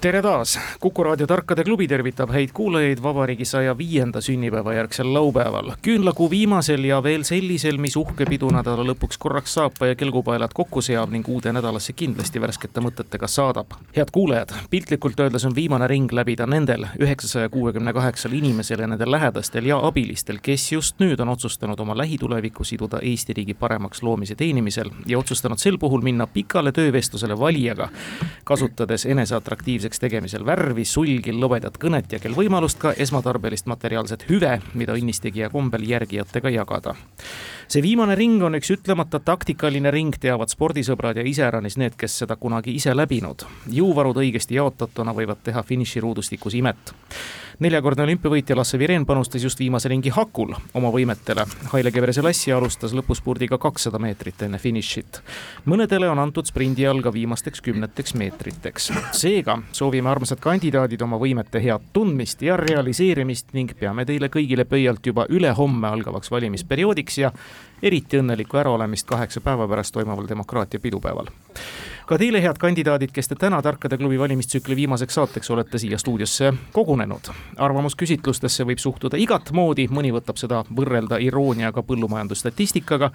tere taas, Kuku raadio Tarkade klubi tervitab häid kuulajaid vabariigi saja viienda sünnipäeva järgsel laupäeval. küünlakuu viimasel ja veel sellisel, mis uhke pidunädala lõpuks korraks saapa ja kelgupaelad kokku seab ning uude nädalasse kindlasti värskete mõtetega saadab. head kuulajad, piltlikult öeldes on viimane ring läbida nendel üheksasaja kuuekümne kaheksal inimesel ja nende lähedastel ja abilistel, kes just nüüd on otsustanud oma lähitulevikku siduda Eesti riigi paremaks loomise teenimisel ja otsustanud sel puhul minna pikale töövestlusele valijaga, kasutades eneseatraktiivseks terviseks tegemisel värvi, sulgi, lõbedat kõnet ja kel võimalust ka esmatarbelist materiaalset hüve, mida õnnistegija kombel järgijatega jagada. See viimane ring on üks ütlemata taktikaline ring, teavad spordisõbrad ja iseäranis need, kes seda kunagi ise läbinud. jõuvarud õigesti jaotatuna võivad teha finiširuudustikus imet neljakordne olümpiavõitja Lasse Viren panustas just viimase ringi hakul oma võimetele. Haile Gebre-Selassie alustas lõpuspurdiga kakssada meetrit enne finišit. mõnedele on antud sprindi all ka viimasteks kümneteks meetriteks. seega soovime, armsad kandidaadid, oma võimete head tundmist ja realiseerimist ning peame teile kõigile pöialt juba ülehomme algavaks valimisperioodiks ja eriti õnnelikku äraolemist kaheksa päeva pärast toimuval demokraatia pidupäeval ka teile, head kandidaadid, kes te täna Tarkade klubi valimistsükli viimaseks saateks olete siia stuudiosse kogunenud. arvamusküsitlustesse võib suhtuda igat moodi, mõni võtab seda võrrelda irooniaga põllumajandusstatistikaga,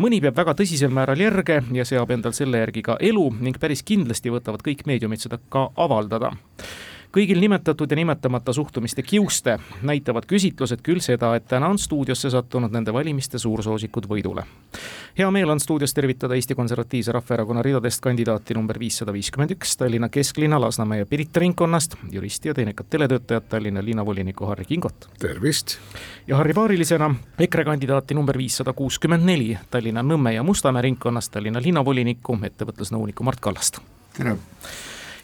mõni peab väga tõsisel määral järge ja seab endal selle järgi ka elu ning päris kindlasti võtavad kõik meediumid seda ka avaldada kõigil nimetatud ja nimetamata suhtumiste kiuste näitavad küsitlused küll seda, et täna on stuudiosse sattunud nende valimiste suursoosikud võidule. hea meel on stuudios tervitada Eesti Konservatiivse Rahvaerakonna ridadest kandidaati number viissada viiskümmend üks Tallinna kesklinna Lasnamäe ja Pirita ringkonnast, juristi ja teenekat teletöötajat Tallinna linnavoliniku Harri Kingot. tervist! ja Harri paarilisena EKRE kandidaati number viissada kuuskümmend neli Tallinna Nõmme ja Mustamäe ringkonnast Tallinna linnavoliniku, ettevõtlusnõuniku Mart Kallast. tere!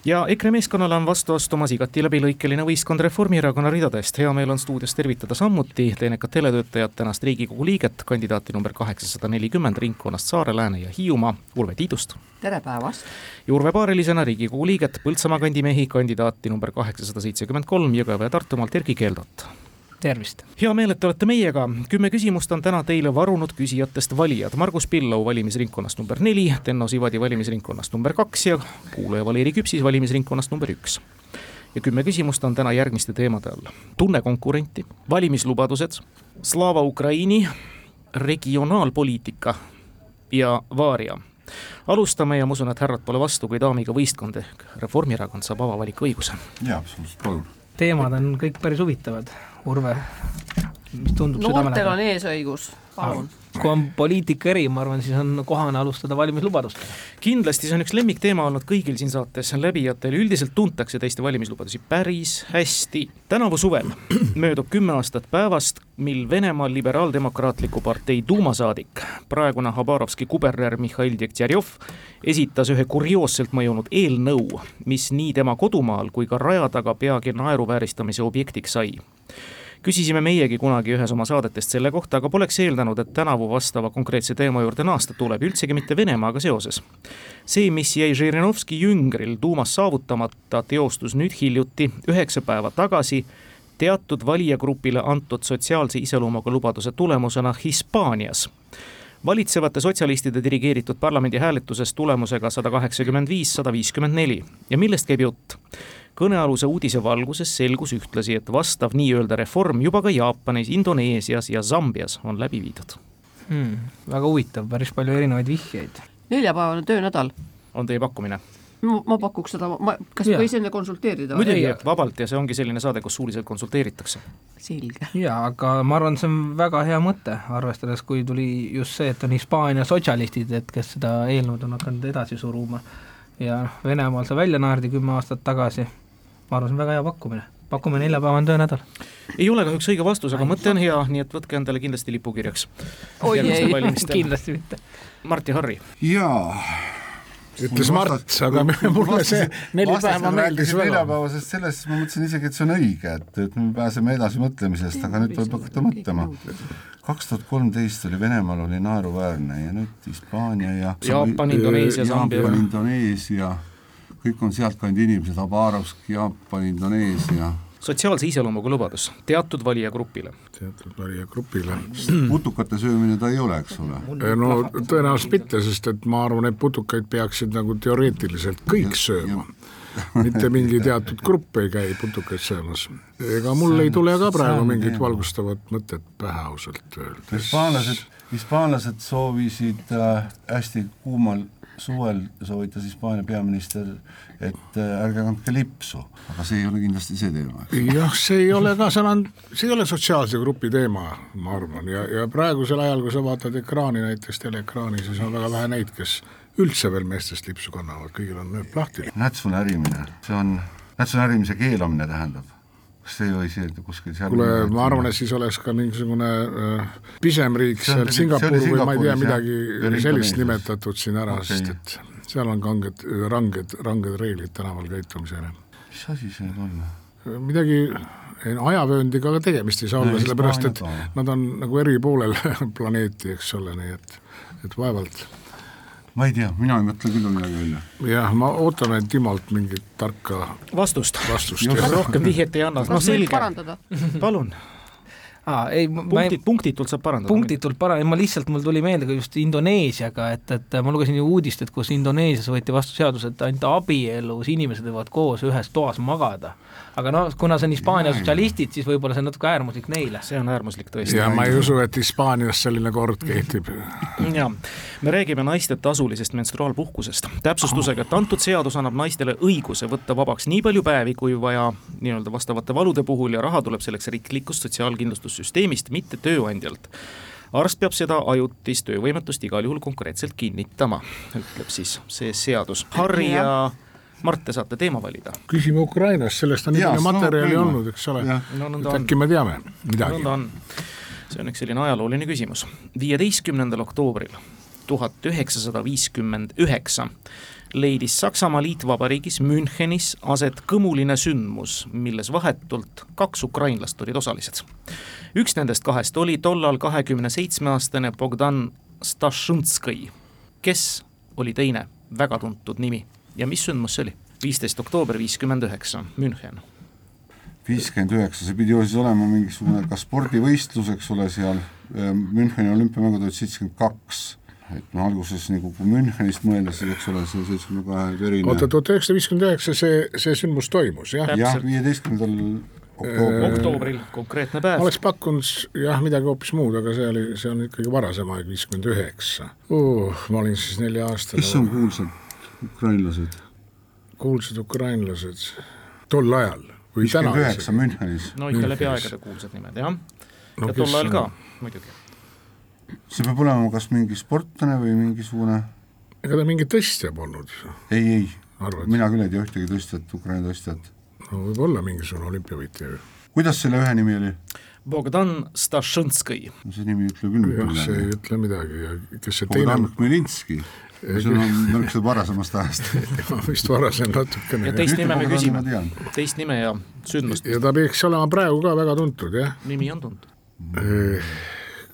Ja EKRE meeskonnale on vastu astumas igati läbilõikeline võistkond Reformierakonna ridadest. hea meel on stuudios tervitada samuti teenekat teletöötajat, tänast Riigikogu liiget, kandidaati number kaheksasada nelikümmend ringkonnast Saare, Lääne ja Hiiumaa, Urve Tiidust. tere päevast! ja Urve paarilisena Riigikogu liiget, Põltsamaa kandimehi, kandidaati number kaheksasada seitsekümmend kolm Jõgeva ja Tartumaalt Erkki Keldot tervist! hea meel, et te olete meiega. kümme küsimust on täna teile varunud küsijatest valijad. Margus Pillau valimisringkonnast number neli, Tenno Sivadi valimisringkonnast number kaks ja kuulaja Valeri Küpsis valimisringkonnast number üks ja kümme küsimust on täna järgmiste teemade all. tunne konkurenti, valimislubadused, Slava Ukraini, regionaalpoliitika ja Varia. alustame ja ma usun, et härrad pole vastu, kui daamiga võistkond ehk Reformierakond saab avavaliku õiguse. jaa, absoluutselt, palun. teemad on kõik päris huvitavad Urve, mis tundub noortel on eesõigus, palun kui on poliitika eri, ma arvan, siis on kohane alustada valimislubadustega. kindlasti, see on üks lemmikteema olnud kõigil siin saates läbijatel, üldiselt tuntakse teiste valimislubadusi päris hästi. tänavu suvel möödub kümme aastat päevast, mil Venemaa Liberaaldemokraatliku partei duumasaadik, praegune Habarovski kuberner Mihhail Dektjärjov esitas ühe kurioosselt mõjunud eelnõu, mis nii tema kodumaal kui ka raja taga peagi naeruvääristamise objektiks sai küsisime meiegi kunagi ühes oma saadetest selle kohta, aga poleks eeldanud, et tänavu vastava konkreetse teema juurde naasta tuleb, üldsegi mitte Venemaaga seoses. see, mis jäi Žirinovski jüngril tuumas saavutamata, teostus nüüd hiljuti, üheksa päeva tagasi, teatud valijagrupile antud sotsiaalse iseloomuga lubaduse tulemusena Hispaanias valitsevate sotsialistide dirigeeritud parlamendi hääletuses tulemusega sada kaheksakümmend viis, sada viiskümmend neli ja millest käib jutt? Kõnealuse uudise valguses selgus ühtlasi, et vastav nii-öelda reform juba ka Jaapanis, Indoneesias ja Zambias on läbi viidud hmm,. väga huvitav, päris palju erinevaid vihjeid. neljapäevane töönädal. on teie pakkumine? ma, ma pakuks seda, ma, kas võis enne konsulteerida? muidugi, vabalt ja see ongi selline saade, kus suuliselt konsulteeritakse. selge. jaa, aga ma arvan, see on väga hea mõte, arvestades, kui tuli just see, et on Hispaania sotsialistid, et kes seda eelnõud on hakanud edasi suruma ja noh, Venemaal see välja naerdi kümme aastat tagasi ma arvan, see on väga hea pakkumine pakume neljapäevane töönädal. ei ole kahjuks õige vastus, aga mõte on hea, nii et võtke endale kindlasti lipukirjaks. oi ei, kindlasti mitte. Mart ja Harri. jaa, ütles Mart, aga mulle see neli päeva meeldis väga. neljapäevasest sellest, siis ma mõtlesin isegi, et see on õige, et, et me pääseme edasi mõtlemisest, aga nüüd võib hakata mõtlema. kaks tuhat kolmteist oli Venemaal oli naeruväärne ja nüüd Hispaania ja Jaapan, Indoneesia, Sambia. Jaapan, Indoneesia, kõik on sealtkandi inimesed, Habarovsk, Jaapan, Indoneesia sotsiaalse iseloomuga lubadus teatud valijagrupile. teatud valijagrupile. putukate söömine ta ei ole, eks ole? no tõenäoliselt mitte, sest et ma arvan, et putukaid peaksid nagu teoreetiliselt kõik ja, sööma. mitte mingi teatud grupp ei käi putukaid söömas. ega mul ei tule ka praegu mingit valgustavat mõtet pähe ausalt öelda. hispaanlased, hispaanlased soovisid äh, hästi kuumal suvel soovitas Hispaania peaminister, et äh, ärge kandke lipsu, aga see ei ole kindlasti see teema, jah, see ei ole ka, seal on, see ei ole sotsiaalse grupi teema, ma arvan, ja, ja praegusel ajal, kui sa vaatad ekraani, näiteks teleekraani, siis on väga vähe neid, kes üldse veel meestest lipsu kannavad, kõigil on nööp lahti. nätsu närimine, see on, nätsu närimise keelamine tähendab kas see ei või siia kuskil seal kuule, ma arvan, et siis oleks ka mingisugune äh, pisem riik seal Singapur või ma ei tea, midagi sellist nimetatud siin ära okay., sest et seal on kanged, ranged, ranged reeglid tänaval käitumisele. mis asi see nüüd on? midagi ajavööndiga ka tegemist ei saa olla, sellepärast et nad on nagu eri poolel planeeti, eks ole, nii et, et vaevalt ma ei tea, mina ei mõtle küll midagi välja. jah, ma ootame Timolt mingit tarka vastust, vastust. rohkem vihjet ei anna, no selge, palun. Aa, ei punktid, punktitult saab parandada. punktitult para-, ma lihtsalt, mul tuli meelde ka just Indoneesiaga, et, et ma lugesin ju uudist, et kus Indoneesias võeti vastu seadus, et ainult abielus inimesed võivad koos ühes toas magada aga noh, kuna see on Hispaania sotsialistid, siis võib-olla see on natuke äärmuslik neile. see on äärmuslik tõesti. ja ma ei usu, et Hispaanias selline kord kehtib. ja, me räägime naiste tasulisest menstruaalpuhkusest, täpsustusega, et antud seadus annab naistele õiguse võtta vabaks nii palju päevi, kui vaja nii-öelda vastavate valude puhul ja raha tuleb selleks riiklikust sotsiaalkindlustussüsteemist, mitte tööandjalt arst peab seda ajutist töövõimetust igal juhul konkreetselt kinnitama, ütleb siis see seadus. Harri ja, ja Mart, te saate teema valida. küsime Ukrainast, sellest on nii palju materjali no, olnud, eks ole, no, et äkki me teame midagi. on, see on üks selline ajalooline küsimus. viieteistkümnendal oktoobril tuhat üheksasada viiskümmend üheksa leidis Saksamaa liitvabariigis Münchenis aset kõmuline sündmus, milles vahetult kaks ukrainlast olid osalised. üks nendest kahest oli tollal kahekümne seitsme aastane Bogdan Stašõnskõi, kes oli teine väga tuntud nimi ja mis sündmus see oli? viisteist oktoober viiskümmend üheksa, München. viiskümmend üheksa, see pidi ju siis olema mingisugune ka spordivõistlus, eks ole, seal ehm, Müncheni olümpiamängud olid seitsekümmend kaks et noh, alguses nagu kui Münchenist mõelda, siis eks ole, see seitsmekümne kahe erinev oota, tuhat üheksasada viiskümmend üheksa see, see sündmus toimus, jah? jah, viieteistkümnendal oktoobril. oktoobril, konkreetne päev. oleks pakkunud jah, midagi hoopis muud, aga see oli, see on ikkagi varasem aeg, viiskümmend üheksa. ma olin siis nelja-aastane. kes on kuulsad? Ukrainlased? kuulsad ukrainlased tol ajal või täna? üheksa Münchenis. no ikka läbi aegade kuulsad nimed, jah no,. ja tol ajal ka muidugi. see peab olema kas mingi sportlane või mingisugune ega ta mingi tõstja polnud? ei, ei, mina küll ei tea ühtegi tõstjat, Ukraina tõstjat. no võib-olla mingisugune olümpiavõitja ju. kuidas selle ühe nimi oli? Bogdan Stašõnskõi. see nimi ei ütle küll midagi. see ei ütle midagi ja kes see Bogdan teine Khmelninski see on märksa varasemast ajast vist varasem natukene. ja teist nime me küsime, teist nime ja sündmust. ja ta peaks olema praegu ka väga tuntud, jah? nimi on tuntud.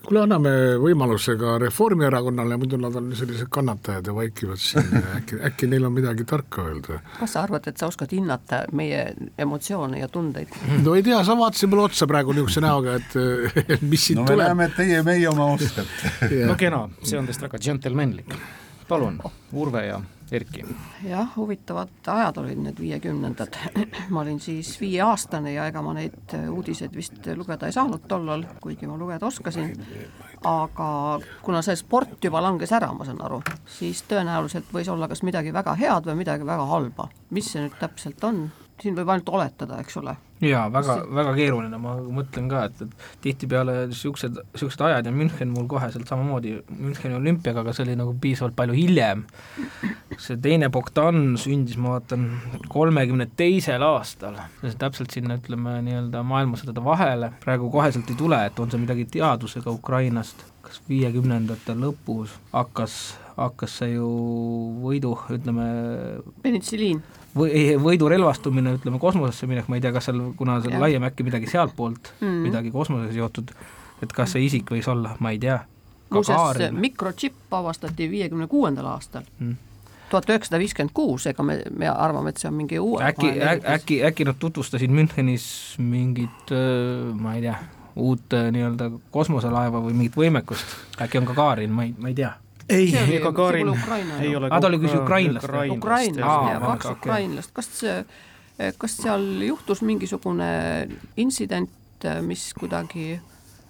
Kuule, anname võimaluse ka Reformierakonnale, muidu nad on sellised kannatajad ja vaikivad siin äkki, äkki neil on midagi tarka öelda. kas sa arvad, et sa oskad hinnata meie emotsioone ja tundeid? no ei tea, sa vaatasid mulle otsa praegu niisuguse näoga, et mis siit no, tuleb. no me näeme, et teie, meie oma oskate no kena, see on teist väga džentelmenlik palun, Urve ja Erki. jah, huvitavad ajad olid need viiekümnendad. ma olin siis viieaastane ja ega ma neid uudiseid vist lugeda ei saanud tollal, kuigi ma lugeda oskasin. aga kuna see sport juba langes ära, ma saan aru, siis tõenäoliselt võis olla kas midagi väga head või midagi väga halba. mis see nüüd täpselt on, siin võib ainult oletada, eks ole. Jaa, väga, väga keeruline, ma mõtlen ka, et, et tihtipeale niisugused, niisugused ajad ja München mul koheselt samamoodi Müncheni olümpiaga, aga see oli nagu piisavalt palju hiljem. see teine Bogdan sündis, ma vaatan, kolmekümne teisel aastal, täpselt sinna ütleme nii-öelda maailmasõdade vahele, praegu koheselt ei tule, et on see midagi teadusega Ukrainast, kas viiekümnendate lõpus hakkas hakkas see ju võidu, ütleme, penitsilliin. Või võidu relvastumine, ütleme kosmosesse minek, ma ei tea, kas seal, kuna see Jah. laiem äkki midagi sealtpoolt mm, Mhm. midagi kosmosega seotud, et kas see isik võis olla, ma ei tea. muuseas, mikročipp avastati viiekümne kuuendal aastal Mm. tuhat üheksasada viiskümmend kuus, ega me, me arvame, et see on mingi uue äkki, äkki, äkki nad tutvustasid Münchenis mingit, ma ei tea, uut äh, nii-öelda kosmoselaeva või mingit võimekust, äkki on Gagarin, ma ei, ma ei tea ei pole Ukraina ei ole Aa, ta oli küll ukrainlast Aa, ja vaata, kaks okei. ukrainlast, kas see, kas seal juhtus mingisugune intsident, mis kuidagi,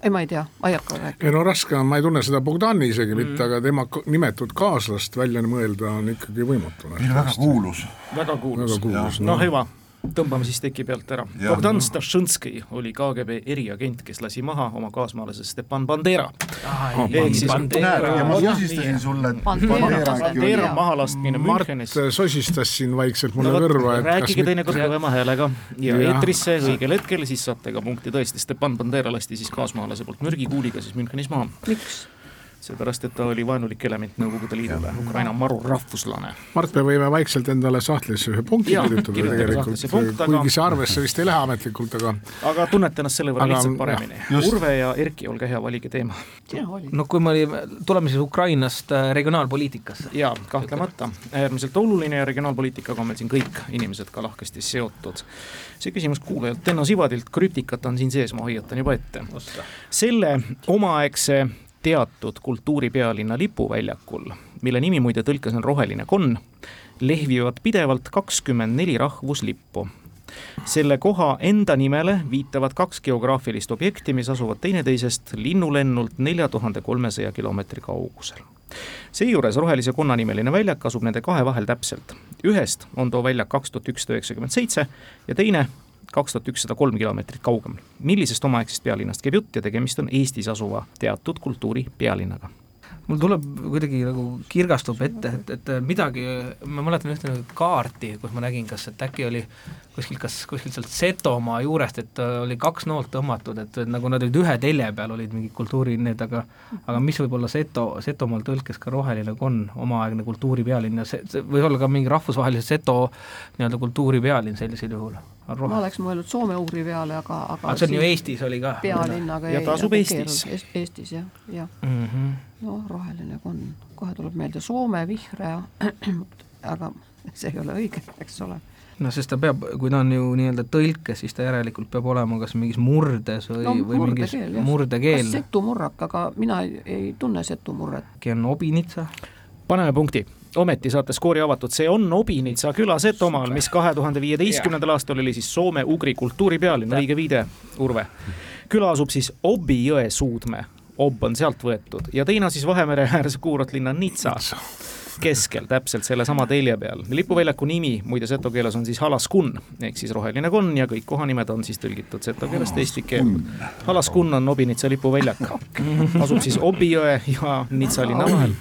ei ma ei tea, ma ei hakka rääkima. ei no raske on, ma ei tunne seda Bogdani isegi mitte Mm. aga tema nimetud kaaslast välja mõelda on ikkagi võimatu. väga kuulus. väga kuulus väga. kuulus. no hüva, tõmbame siis teki pealt ära. Bogdan Stašõnskõi oli KGB eriagent, kes lasi maha oma kaasmaalase Stepan Bandera. ehk siis näed, ja ma sosistasin sulle, et Bandera- Bandera Bandera mahalaskmine Mart Münchenis. sosistas siin vaikselt mulle no kõrva, rääkige teinekord kõvema häälega ja Jah. eetrisse õigel hetkel, siis saate ka punkti tõesti. Stepan Bandera lasti siis kaasmaalase poolt mürgikuuliga siis Münchenis maha. miks? seepärast, et ta oli vaenulik element Nõukogude Liidule, Ukraina maru rahvuslane. Mart, me võime vaikselt endale sahtlisse ühe punkti kirjutada tegelikult kuigi see arvesse vist ei lähe ametlikult, aga aga tunnete ennast selle võrra Aga lihtsalt paremini. Urve ja Erki, olge hea, valige teema. no kui me olime, tuleme siis Ukrainast äh, regionaalpoliitikasse. jaa, kahtlemata, äärmiselt oluline ja regionaalpoliitikaga on meil siin kõik inimesed ka lahkesti seotud. see küsimus kuulajalt Enno Sivadilt, krüptikat on siin sees, ma hoiatan juba ette. selle omaaegse teatud kultuuripealinna lipuväljakul, mille nimi muide tõlkes on Roheline konn, lehvivad pidevalt kakskümmend neli rahvuslippu selle koha enda nimele viitavad kaks geograafilist objekti, mis asuvad teineteisest linnulennult nelja tuhande kolmesaja kilomeetri kaugusel. seejuures Rohelise konna nimeline väljak asub nende kahe vahel täpselt. ühest on too väljak kaks tuhat ükssada üheksakümmend seitse ja teine kaks tuhat ükssada kolm kilomeetrit kaugemal. millisest omaaegsest pealinnast käib jutt ja tegemist on Eestis asuva teatud kultuuri pealinnaga? mul tuleb kuidagi nagu kirgastub ette, et, et midagi, ma mäletan ühte nagu kaarti, kus ma nägin, kas, et äkki oli kuskilt, kas kuskilt sealt Setomaa juurest, et oli kaks noolt tõmmatud, et nagu nad olid ühe telje peal, olid mingid kultuuri need, aga aga mis võib olla Seto, Setomaal tõlkes ka roheline konn, omaaegne kultuuripealinn ja see, see võib olla ka mingi rahvusvahelise Seto nii-öelda kultuuripealinn sellisel juhul. Ma oleks mõelnud soome-ugri peale, aga, aga aga see on ju Eestis oli ka. pealinnaga ja ta asub Eestis. Eestis jah, jah mm. -hmm. no roheline konn, kohe tuleb meelde Soome vihre, aga see ei ole õige, eks ole no sest ta peab, kui ta on ju nii-öelda tõlkes, siis ta järelikult peab olema kas mingis murdes või no,, või mingis murdekeel. setumurrak, aga mina ei, ei tunne setumurret. äkki on Obinitsa? paneme punkti ometi saate skoori avatud, see on Obinitsa küla Setomaal, mis kahe tuhande viieteistkümnendal aastal oli siis soome-ugri kultuuripea,linn, õige viide, Urve. küla asub siis Obi jõe suudme, Ob on sealt võetud. Ja teine siis Vahemere äärse kuurortlinna Nitsa keskel, täpselt sellesama telje peal. lipuväljaku nimi muide seto keeles on siis Halaskun ehk siis roheline konn ja kõik kohanimed on siis tõlgitud seto keelest eesti keelde. Halaskun. On Obinitsa lipuväljak, asub siis Obi jõe ja Nitsa linna vahel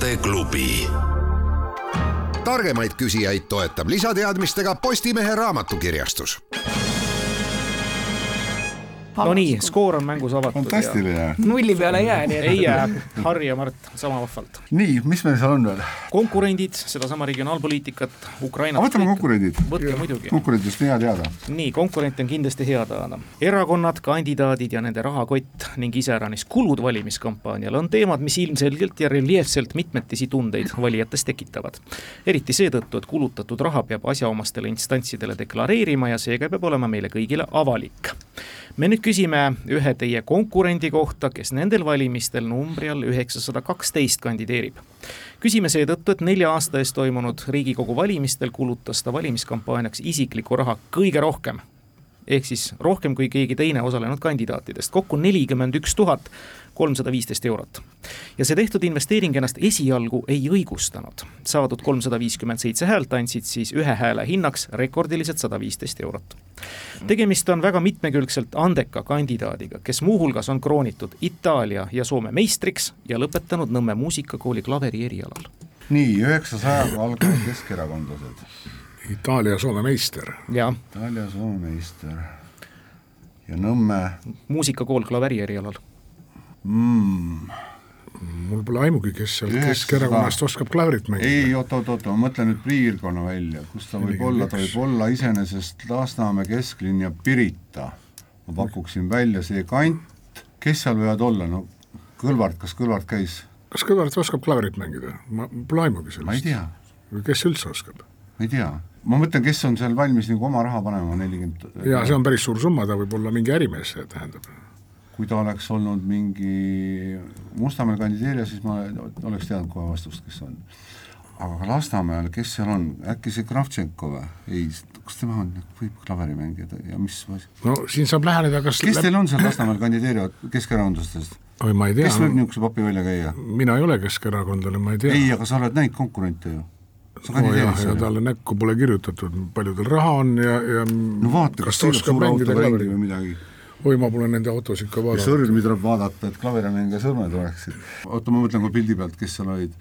tarkade klubi. targemaid küsijaid toetab lisateadmistega Postimehe raamatukirjastus. No nii, skoor on mängus avatud. fantastiline. nulli peale ei jää, nii et. ei jää, Harri ja Mart sama vahvalt. nii, mis meil seal on veel? konkurendid, sedasama regionaalpoliitikat, Ukrainat. võtame konkurendid. võtke muidugi. konkurentidest on hea teada. nii, konkurente on kindlasti hea teada. erakonnad, kandidaadid ja nende rahakott ning iseäranis kulud valimiskampaaniale on teemad, mis ilmselgelt ja reljeefselt mitmetisi tundeid valijates tekitavad. eriti seetõttu, et kulutatud raha peab asjaomastele instantsidele deklareerima ja seega peab olema meile kõigile avalik me nüüd küsime ühe teie konkurendi kohta, kes nendel valimistel numbri all üheksasada kaksteist kandideerib. küsime seetõttu, et nelja aasta eest toimunud Riigikogu valimistel kulutas ta valimiskampaaniaks isiklikku raha kõige rohkem. Ehk siis rohkem kui keegi teine osalenud kandidaatidest, kokku nelikümmend üks tuhat kolmsada viisteist eurot. ja see tehtud investeering ennast esialgu ei õigustanud. saadud kolmsada viiskümmend seitse häält andsid siis ühe hääle hinnaks rekordilised sada viisteist eurot. tegemist on väga mitmekülgselt andeka kandidaadiga, kes muuhulgas on kroonitud Itaalia ja Soome meistriks ja lõpetanud Nõmme muusikakooli klaveri erialal. nii, üheksasajaga algavad keskerakondlased. Itaalia-Soome meister. Itaalia-Soome meister. ja Nõmme muusikakool klaveri erialal mm,. mul pole aimugi, kes seal Keskerakonnast oskab klaverit mängida. ei, oot-oot-oot, ma mõtlen nüüd piirkonna välja, kus ta võib olla, ta võib olla iseenesest Lasnamäe kesklinn ja Pirita. ma pakuksin välja see kant, kes seal võivad olla, no Kõlvart, kas Kõlvart käis, kas Kõlvart oskab klaverit mängida? ma pole aimugi sellest. ma ei tea, kes üldse oskab? ma ei tea. Ma mõtlen, kes on seal valmis nagu oma raha panema, nelikümmend jaa, see on päris suur summa, ta võib olla mingi ärimees, tähendab. kui ta oleks olnud mingi Mustamäel kandideerija, siis ma oleks teadnud kohe vastust, kes on. aga Lasnamäel, kes seal on, äkki see Kravtšenko või? ei, kas tema on, võib klaveri mängida ja mis, no siin saab läheneda kas kes teil on seal Lasnamäel kandideerivad keskerakondlastest? oi, ma ei tea, kes võib niisuguse papi välja käia? mina ei ole keskerakondlane, ma ei tea. ei, aga sa oled näinud konkurente ju. Oo jah, ja talle näkku pole kirjutatud, palju tal raha on ja, ja no vaata, kas ta oskab mängida klaverit? või midagi. oi, ma pole nende autosid ka vaadanud. sõrmi tuleb vaadata, et klaverimängija sõrmed oleksid. oota, ma mõtlen kohe pildi pealt, kes seal olid.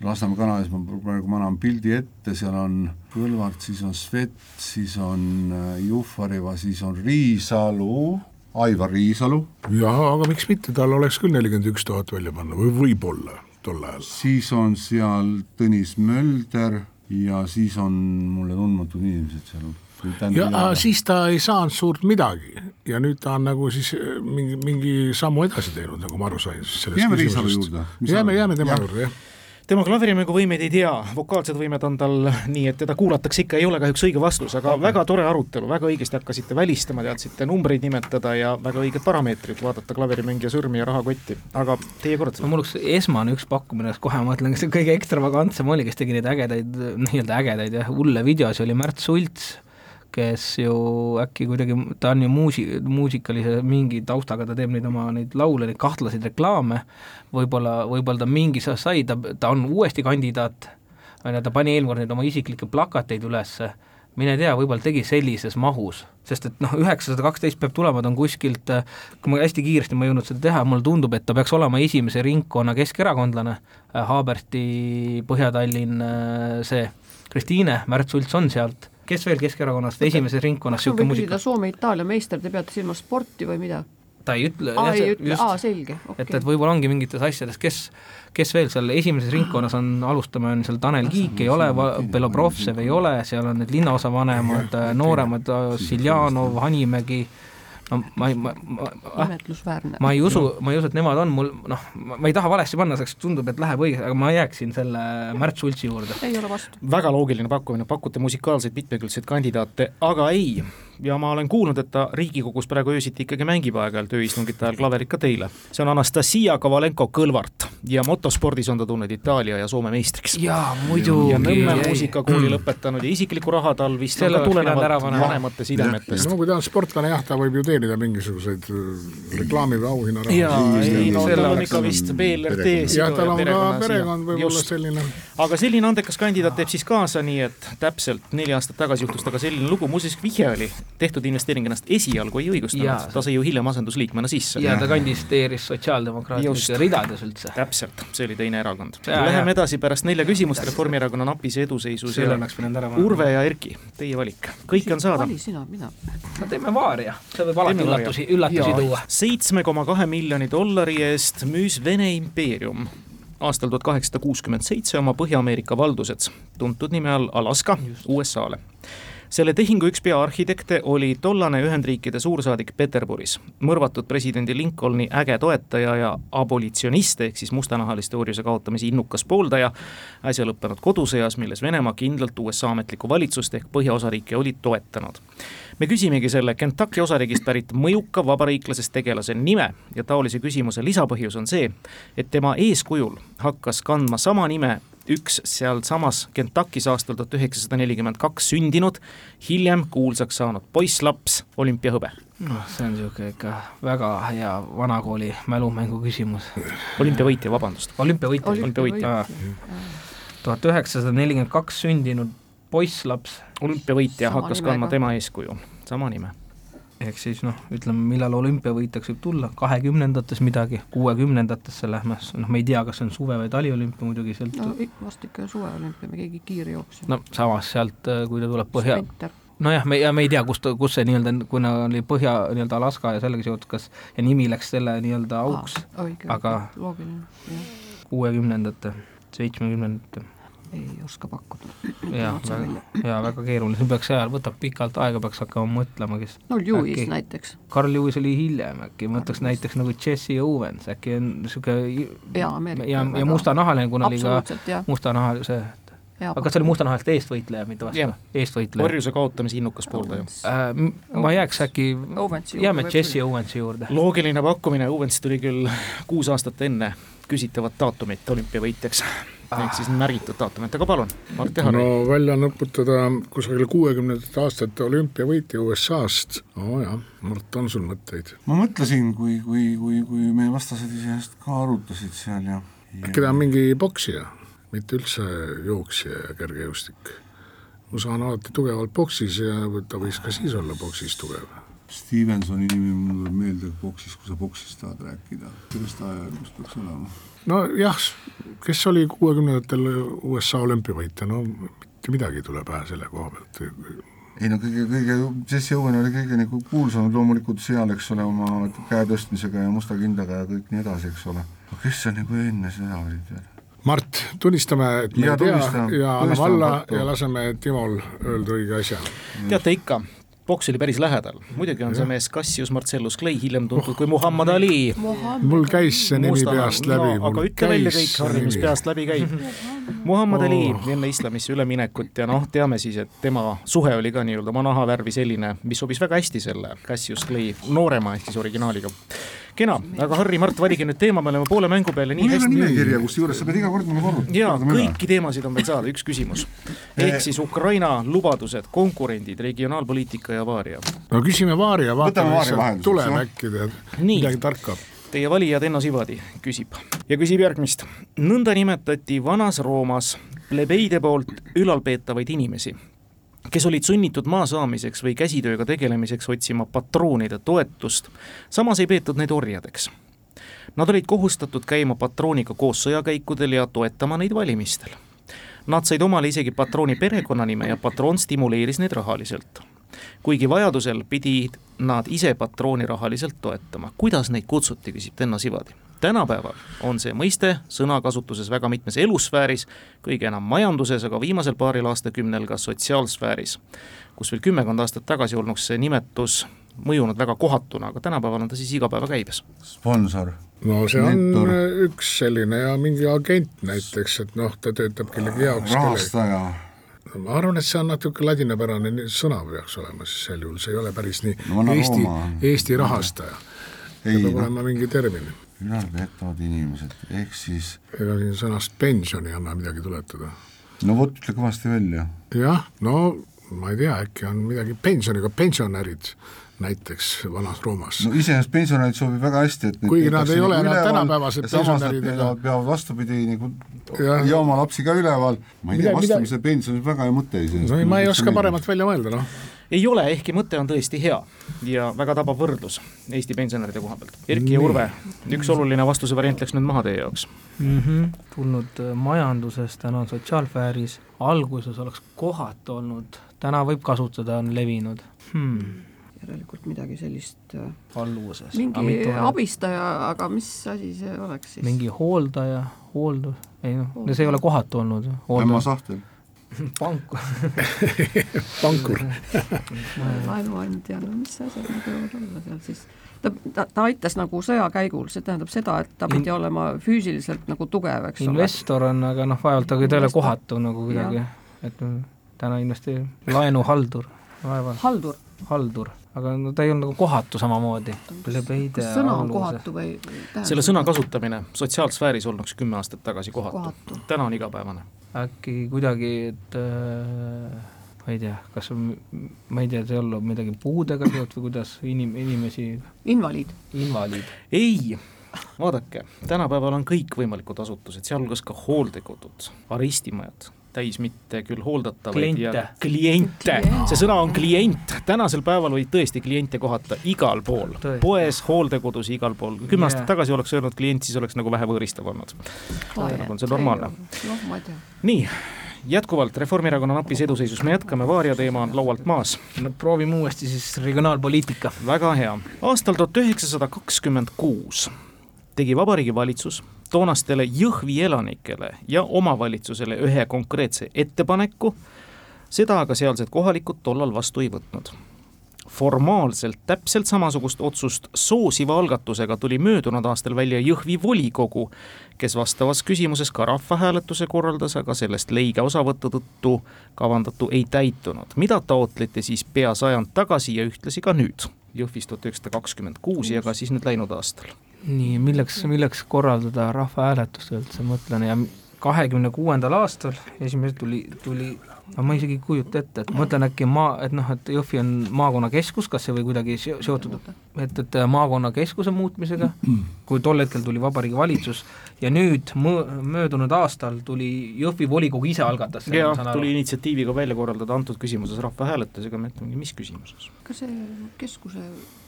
Lasnamäe kanalis ma praegu manan pildi ette, seal on Kõlvart, siis on Svet, siis on äh, Juhvareva, siis on Riisalu, Aivar Riisalu, jah, aga miks mitte, tal oleks küll nelikümmend üks tuhat välja panna või võib-olla tol ajal. siis on seal Tõnis Mölder ja siis on mulle tundmatud inimesed seal. ja siis ta ei saanud suurt midagi ja nüüd ta on nagu siis äh, mingi, mingi sammu edasi teinud, nagu ma aru sain. Jääme Riisalu juurde. Jääme, jääme tema juurde, jah. Tema klaverimängu-võimeid ei tea, vokaalsed võimed on tal nii, et teda kuulatakse ikka, ei ole kahjuks õige vastus, aga väga tore arutelu, väga õigesti hakkasite välistama, teadsite numbreid nimetada ja väga õiged parameetrid, vaadata klaverimängija sõrmi ja rahakotti, aga teie kord mul üks esmane üks pakkumine, kohe ma ütlen, kas see kõige ekstravagantsem oli, kes tegi neid ägedaid, nii-öelda ägedaid jah, hulle videosi, oli Märt Sults, kes ju äkki kuidagi, ta on ju muusi-, muusikalise mingi taustaga, ta teeb neid oma neid laule, neid kahtlaseid reklaame, võib-olla, võib-olla ta mingi sa- sai, ta, ta on uuesti kandidaat, on ju, ta pani eelmine kord neid oma isiklikke plakateid ülesse, mine tea, võib-olla tegi sellises mahus, sest et noh, üheksasada kaksteist peab tulema, ta on kuskilt, kui ma hästi kiiresti ma ei jõudnud seda teha, mulle tundub, et ta peaks olema esimese ringkonna keskerakondlane, Haaberti, Põhja-Tallinn, see Kristiine Märt Sults on sealt, kes veel Keskerakonnast esimeses ringkonnas niisugune muusika, Soome-Itaalia meister, te peate silmas sporti või mida? ta ei ütle, aa, jah, ei ütle, just- aa, selge, okei. et, et võib-olla ongi mingites asjades, kes, kes veel seal esimeses ringkonnas on, alustame, on seal Tanel Kiik ei ole, Belobrovtsev ei ole, seal on need linnaosavanemad, nooremad, Siljanov, Hanimägi, no ma ei, ma, ma, ah, imetlusväärne. ma ei usu, ma ei usu, et nemad on mul, noh, ma ei taha valesti panna, sest tundub, et läheb õige, aga ma jääksin selle Märt Sultsi juurde. ei ole vastu. väga loogiline pakkumine, pakute musikaalseid mitmekülgseid kandidaate, aga ei. Ja ma olen kuulnud, et ta Riigikogus praegu öösiti ikkagi mängib aeg-ajalt ööistungite ajal klaverit ka teile. see on Anastasia Kovalenko-Kõlvart ja motospordis on ta tulnud Itaalia ja Soome meistriks. jaa, muidugi. ja Nõmme muusikakooli lõpetanud ja isiklikku raha tal vist Selle on ka tulenevalt vanemate sidemetest. no kui ta on sportlane jah, ta võib ju teenida mingisuguseid äh, reklaami või auhinnaraha. jaa, ei no tal on ikka vist BLRT jah, tal on ka perekond võib-olla selline. aga selline andekas kandidaat teeb siis kaasa, nii et täpselt neli aastat tagasi juhtus temaga selline lugu, muuseas vihje oli, tehtud investeering ennast esialgu ei õigustanud, ta sai ju hiljem asendusliikmena sisse. ja ta kandideeris sotsiaaldemokraatide ridades üldse. täpselt, see oli teine erakond. Läheme jaa. edasi pärast nelja küsimust Reformierakonna napise eduseisus selle ja oleks pidanud ära panema. Urve ja Erki, teie valik, kõike on saada. vali sina, mina. no teeme vaaria, see võib alati üllatusi, üllatusi tuua. seitsme koma kahe miljoni dollari eest müüs Vene impeerium aastal tuhat kaheksasada kuuskümmend seitse oma Põhja-Ameerika valdused, tuntud nime all Alaska, USA-le. Selle tehingu üks peaarhitekte oli tollane Ühendriikide suursaadik Peterburis, mõrvatud presidendi Lincolni äge toetaja ja abolitsionist ehk siis mustanahaliste orjuse kaotamise innukas pooldaja, äsja lõppenud kodusõjas, milles Venemaa kindlalt USA ametlikku valitsust ehk põhjaosariike oli toetanud me küsimegi selle Kentucky osariigist pärit mõjuka vabariiklasest tegelase nime ja taolise küsimuse lisapõhjus on see, et tema eeskujul hakkas kandma sama nime üks sealsamas Kentuckis aastal tuhat üheksasada nelikümmend kaks sündinud, hiljem kuulsaks saanud poisslaps, olümpiahõbe. noh, see on niisugune ikka väga hea vanakooli mälumängu küsimus. olümpiavõitja, vabandust. olümpiavõitja. olümpiavõitja. tuhat üheksasada nelikümmend kaks sündinud poisslaps, olümpiavõitja hakkas kandma tema eeskuju, sama nime. ehk siis noh, ütleme, millal olümpiavõitjaks võib tulla, kahekümnendates midagi, kuuekümnendatesse lähme, noh, me ei tea, kas see on suve- või taliolümpia muidugi, sealt no vast ikka suveolümpia, me keegi kiirjooksja. no samas sealt, kui ta tuleb põhja, sprinter. nojah, me ja me ei tea, kust, kus see nii-öelda, kuna oli Põhja nii-öelda Alaska ja sellega seotud, kas ja nimi läks selle nii-öelda auks, aga loogiline, jah. kuuekümnendate, seitsmekümnendate ei oska pakkuda. väga, jaa, väga keeruline, see peaks ajal, võtab pikalt aega, peaks hakkama mõtlema, kes no Lewis äkki, näiteks. Carl Lewis oli hiljem äkki, ma ütleks näiteks nagu Jesse Owens, äkki on niisugune Ameerika ja, ja mustanahaline, kuna oli ka mustanahalise Ja, aga kas see oli mustanahalist eestvõitleja, mitte vastu? eestvõitleja. orjuse kaotamise innukas pooldaja äh,. ma jääks äkki, jääme Jesse Owensi juurde. loogiline pakkumine, Owens tuli küll kuus aastat enne küsitavat daatumit olümpiavõitjaks. Ehk siis märgitud daatumit, aga palun, Mart Tehar. no välja nõputada kusagil kuuekümnendate aastate olümpiavõitja USA-st, oo jah, Mart, on sul mõtteid? ma mõtlesin, kui, kui, kui, kui meie vastased iseenesest ka arutasid seal ja, ja... äkki ta on mingi poksija? mitte üldse jooksja ja kergejõustik. USA on alati tugevalt boksis ja ta võis ka siis olla boksis tugev. Stevensoni nimi mul tuleb meelde boksis, kui sa boksist tahad rääkida, sellest ajajärgust peaks olema. Nojah, kes oli kuuekümnendatel USA olümpiavõitja, no mitte midagi ei tule pähe selle koha pealt ei no kõige, kõige, Jesse Owen oli kõige nagu kuulsam loomulikult seal, eks ole, oma käe tõstmisega ja musta kindaga ja kõik nii edasi, eks ole. aga kes seal nagu enne seda olid veel? Mart, tunnistame, et me ja, ei tea ja anname alla ja laseme Timol öelda õige asja. teate ikka, boks oli päris lähedal, muidugi on see mees Cassius Marcellus Clay, hiljem tuntud oh. kui Muhamed Ali. mul käis see nimi peast läbi no,. aga ütle välja kõik, Harri, mis peast läbi käib. Muhamed oh. Ali enne islamisse üleminekut ja noh, teame siis, et tema suhe oli ka nii-öelda oma nahavärvi selline, mis sobis väga hästi selle Cassius Clay noorema ehk siis originaaliga kena, aga Harri, Mart, valige nüüd teema, me oleme poole mängu peale nii hästi. mul ei ole nimekirja, kusjuures sa pead iga kord mulle korrutama. jaa, kõiki teemasid on veel saada, üks küsimus. ehk siis Ukraina lubadused, konkurendid, regionaalpoliitika ja Vaaria. no küsime Vaaria, vaatame, mis sealt tuleb äkki tead, midagi tarka Teie valijad Enno Sivadi küsib ja küsib järgmist. nõnda nimetati Vanas Roomas plebeide poolt ülalpeetavaid inimesi kes olid sunnitud maa saamiseks või käsitööga tegelemiseks otsima patroonide toetust, samas ei peetud neid orjadeks. Nad olid kohustatud käima patrooniga koos sõjakäikudel ja toetama neid valimistel. Nad said omale isegi patrooni perekonnanime ja patroon stimuleeris neid rahaliselt. Kuigi vajadusel pidid nad ise patrooni rahaliselt toetama. kuidas neid kutsuti, küsib Tenno Sivadi tänapäeval on see mõiste sõnakasutuses väga mitmes elusfääris, kõige enam majanduses, aga viimasel paaril aastakümnel ka sotsiaalsfääris, kus veel kümmekond aastat tagasi olnuks see nimetus mõjunud väga kohatuna, aga tänapäeval on ta siis igapäevakäibes. sponsor. no see on Mentor. üks selline ja mingi agent näiteks, et noh, ta töötab kellegi jaoks. rahastaja no ma arvan, et see on natuke ladinapärane sõna peaks olema siis sel juhul, see ei ole päris nii no, Eesti, Eesti rahastaja. peab no. olema mingi termin ülalpeetavad inimesed, ehk siis ega siin sõnast pension ei anna midagi tuletada. no vot, ütle kõvasti välja. jah, no ma ei tea, äkki on midagi pensioniga, pensionärid näiteks Vanas-Roomas. no iseenesest pensionärid sobib väga hästi, et kuigi nad ei ole enam tänapäevased pensionärid, aga peavad vastupidi nagu ja, ja oma lapsi ka üleval, ma ei tea, vastamise mida... pension on väga hea mõte iseenesest. no ma ei oska paremat välja mõelda, noh ei ole, ehkki mõte on tõesti hea ja väga tabav võrdlus Eesti pensionäride koha pealt. Erki ja Urve, üks oluline vastuse variant läks nüüd maha teie jaoks mm. -hmm. tulnud äh, majanduses, täna on sotsiaalsfääris, alguses oleks kohatu olnud, täna võib kasutada, on levinud hmm järelikult midagi sellist äh, alluvuses. mingi aga abistaja, aga mis asi see oleks siis? mingi hooldaja, hooldus, ei noh, see ei ole kohatu olnud. ämma sahtel pankur pankur laenuandja, no mis asjad need võivad olla seal siis? ta, ta, ta aitas nagu sõja käigul, see tähendab seda, et ta pidi olema füüsiliselt nagu tugev, eks ole. investor on, aga noh, vaevalt aga ta ei ole kohatu nagu kuidagi, et täna investeerib, laenuhaldur, vaevalt. haldur? haldur aga no ta ei olnud nagu kohatu samamoodi. kas sõna on kohatu või? selle sõna kasutamine sotsiaalsfääris olnuks kümme aastat tagasi kohatu, kohatu., täna on igapäevane. äkki kuidagi, et äh, ma ei tea, kas ma ei tea, see olla midagi puudega seotud või kuidas inim-, inimesi invaliid. invaliid. ei, vaadake, tänapäeval on kõikvõimalikud asutused, sealhulgas ka hooldekodud, arestimajad täis mitte küll hooldatavaid kliente. ja kliente, see sõna on klient, tänasel päeval võid tõesti kliente kohata igal pool, poes, hooldekodus, igal pool, kümme aastat yeah. tagasi oleks öelnud klient, siis oleks nagu vähe võõristav olnud. praegu on see normaalne. noh, nii, jätkuvalt Reformierakonna napis eduseisus, me jätkame, Vaarja teema on laualt maas. no proovime uuesti siis regionaalpoliitika. väga hea, aastal tuhat üheksasada kakskümmend kuus tegi Vabariigi Valitsus toonastele Jõhvi elanikele ja omavalitsusele ühe konkreetse ettepaneku, seda aga sealsed kohalikud tollal vastu ei võtnud formaalselt täpselt samasugust otsust soosiva algatusega tuli möödunud aastal välja Jõhvi volikogu, kes vastavas küsimuses ka rahvahääletuse korraldas, aga sellest leige osavõtu tõttu kavandatu ei täitunud. mida taotleti siis pea sajand tagasi ja ühtlasi ka nüüd, Jõhvis tuhat üheksasada kakskümmend kuus ja ka siis nüüd läinud aastal? Nii, milleks, milleks korraldada rahvahääletust üldse, mõtlen ja kahekümne kuuendal aastal esimene tuli, tuli aga ma isegi ei kujuta ette, et ma mõtlen äkki maa, et noh, et Jõhvi on maakonnakeskus, kas see või kuidagi seotud, et, et maakonnakeskuse muutmisega, kui tol hetkel tuli Vabariigi Valitsus ja nüüd mõ-, möödunud aastal tuli Jõhvi volikogu ise algatas selle, jah, tuli initsiatiiviga välja korraldada antud küsimuses rahvahääletusega, me ütlemegi, mis küsimuses? kas see keskuse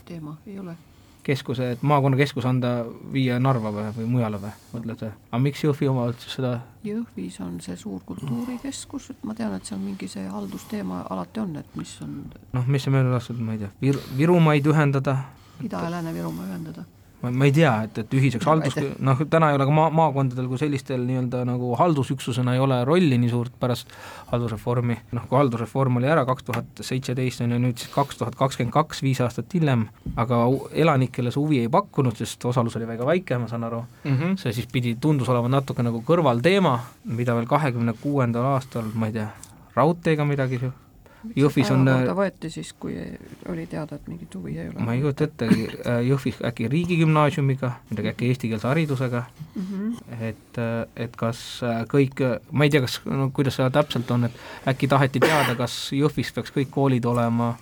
teema ei ole? Keskuse, et maakonnakeskus anda, viia Narva või, või mujale või, mõtled või? aga miks Jõhvi omavalitsus seda Jõhvis on see suur kultuurikeskus, et ma tean, et seal mingi see haldusteema alati on, et mis on noh, mis see möödunud aastal, ma ei tea, Vir-, Virumaid ühendada Ida- ja Lääne-Virumaa ühendada ma, ei tea, et, et ühiseks haldus, noh, täna ei ole ka maa, maakondadel kui sellistel nii-öelda nagu haldusüksusena ei ole rolli nii suurt pärast haldusreformi, noh, kui haldusreform oli ära kaks tuhat seitseteist, on ju, nüüd siis kaks tuhat kakskümmend kaks, viis aastat hiljem, aga elanikele see huvi ei pakkunud, sest osalus oli väga väike, ma saan aru. Mm, -hmm. see siis pidi, tundus olevat natuke nagu kõrvalteema, mida veel kahekümne kuuendal aastal, ma ei tea, raudteega midagi Jõhvis on ta äh, võeti siis, kui oli teada, et mingit huvi ei ole? ma ei kujuta ette, äh, Jõhvis äkki riigigümnaasiumiga, midagi äkki eestikeelse haridusega mm, -hmm. et, äh, et kas kõik, ma ei tea, kas, no kuidas see täpselt on, et äkki taheti teada, kas Jõhvis peaks kõik koolid olema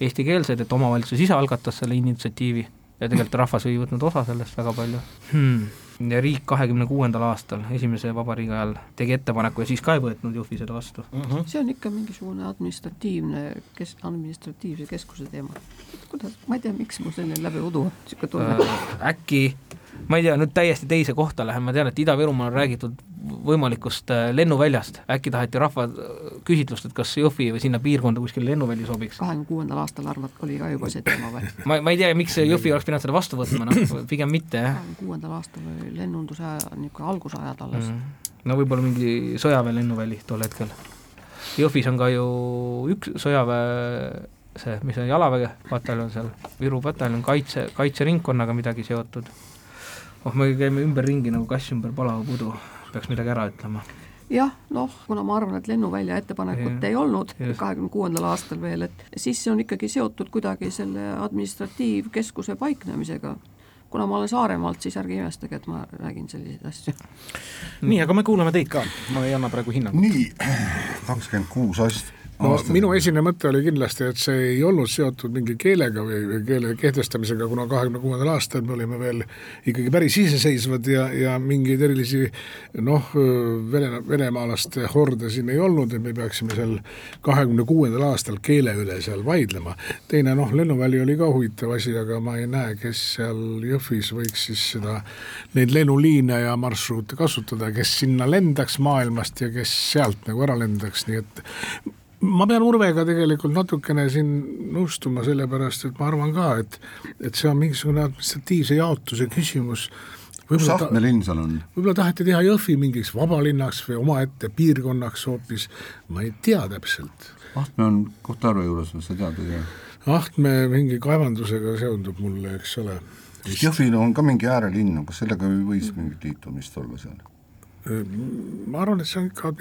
eestikeelsed, et omavalitsus ise algatas selle initsiatiivi ja tegelikult rahvas ei võtnud osa sellest väga palju hmm riik kahekümne kuuendal aastal, esimese vabariigi ajal tegi ettepaneku ja siis ka ei võetnud Jõhvi seda vastu uh. -huh. see on ikka mingisugune administratiivne, kes, administratiivse keskuse teema. kuidas, ma ei tea, miks mul selline läbi udu niisugune tunne äh,. äkki, ma ei tea, nüüd täiesti teise kohta lähen, ma tean, et Ida-Virumaal on räägitud võimalikust äh, lennuväljast, äkki taheti rahva küsitlust, et kas Jõhvi või sinna piirkonda kuskil lennuväli sobiks? kahekümne kuuendal aastal arvad, oli ka juba see teema või? ma, ma ei tea, miks Jõhvi oleks pidanud seda vastu võtma, noh, pigem mitte, jah. kahekümne kuuendal aastal oli lennunduse niisugune algusajad alles mm.. no võib-olla mingi sõjaväe lennuväli tol hetkel. Jõhvis on ka ju üks sõjaväe see, mis on jalaväe pataljon seal, Viru pataljon, kaitse, kaitseringkonnaga midagi seotud. Oh, me käime ümberringi nagu kass ümber palava pudu peaks midagi ära ütlema jah, noh, kuna ma arvan, et lennuvälja ettepanekut ja, ei olnud kahekümne kuuendal aastal veel, et siis see on ikkagi seotud kuidagi selle administratiivkeskuse paiknemisega. kuna ma olen Saaremaalt, siis ärge imestage, et ma räägin selliseid asju. nii, aga me kuulame teid ka, ma ei anna praegu hinnangut. nii, kakskümmend kuus aastat no minu esimene mõte oli kindlasti, et see ei olnud seotud mingi keelega või, või keele kehtestamisega, kuna kahekümne kuuendal aastal me olime veel ikkagi päris iseseisvad ja, ja mingeid erilisi noh, vene, venemaalaste horde siin ei olnud, et me peaksime seal kahekümne kuuendal aastal keele üle seal vaidlema. teine noh, lennuväli oli ka huvitav asi, aga ma ei näe, kes seal Jõhvis võiks siis seda, neid lennuliine ja marsruute kasutada, kes sinna lendaks maailmast ja kes sealt nagu ära lendaks, nii et ma pean Urvega tegelikult natukene siin nõustuma, sellepärast et ma arvan ka, et, et see on mingisugune administratiivse jaotuse küsimus. kus Ahtme linn seal on? võib-olla taheti teha Jõhvi mingiks vabalinnaks või omaette piirkonnaks hoopis, ma ei tea täpselt. Ahtme on Kohtla-Järve juures sa tead, ei tea? Ahtme mingi kaevandusega seondub mulle, eks ole. Jõhvil on ka mingi äärelinn, kas sellega võis mingit liitumist olla seal? Ma arvan, et see on ikka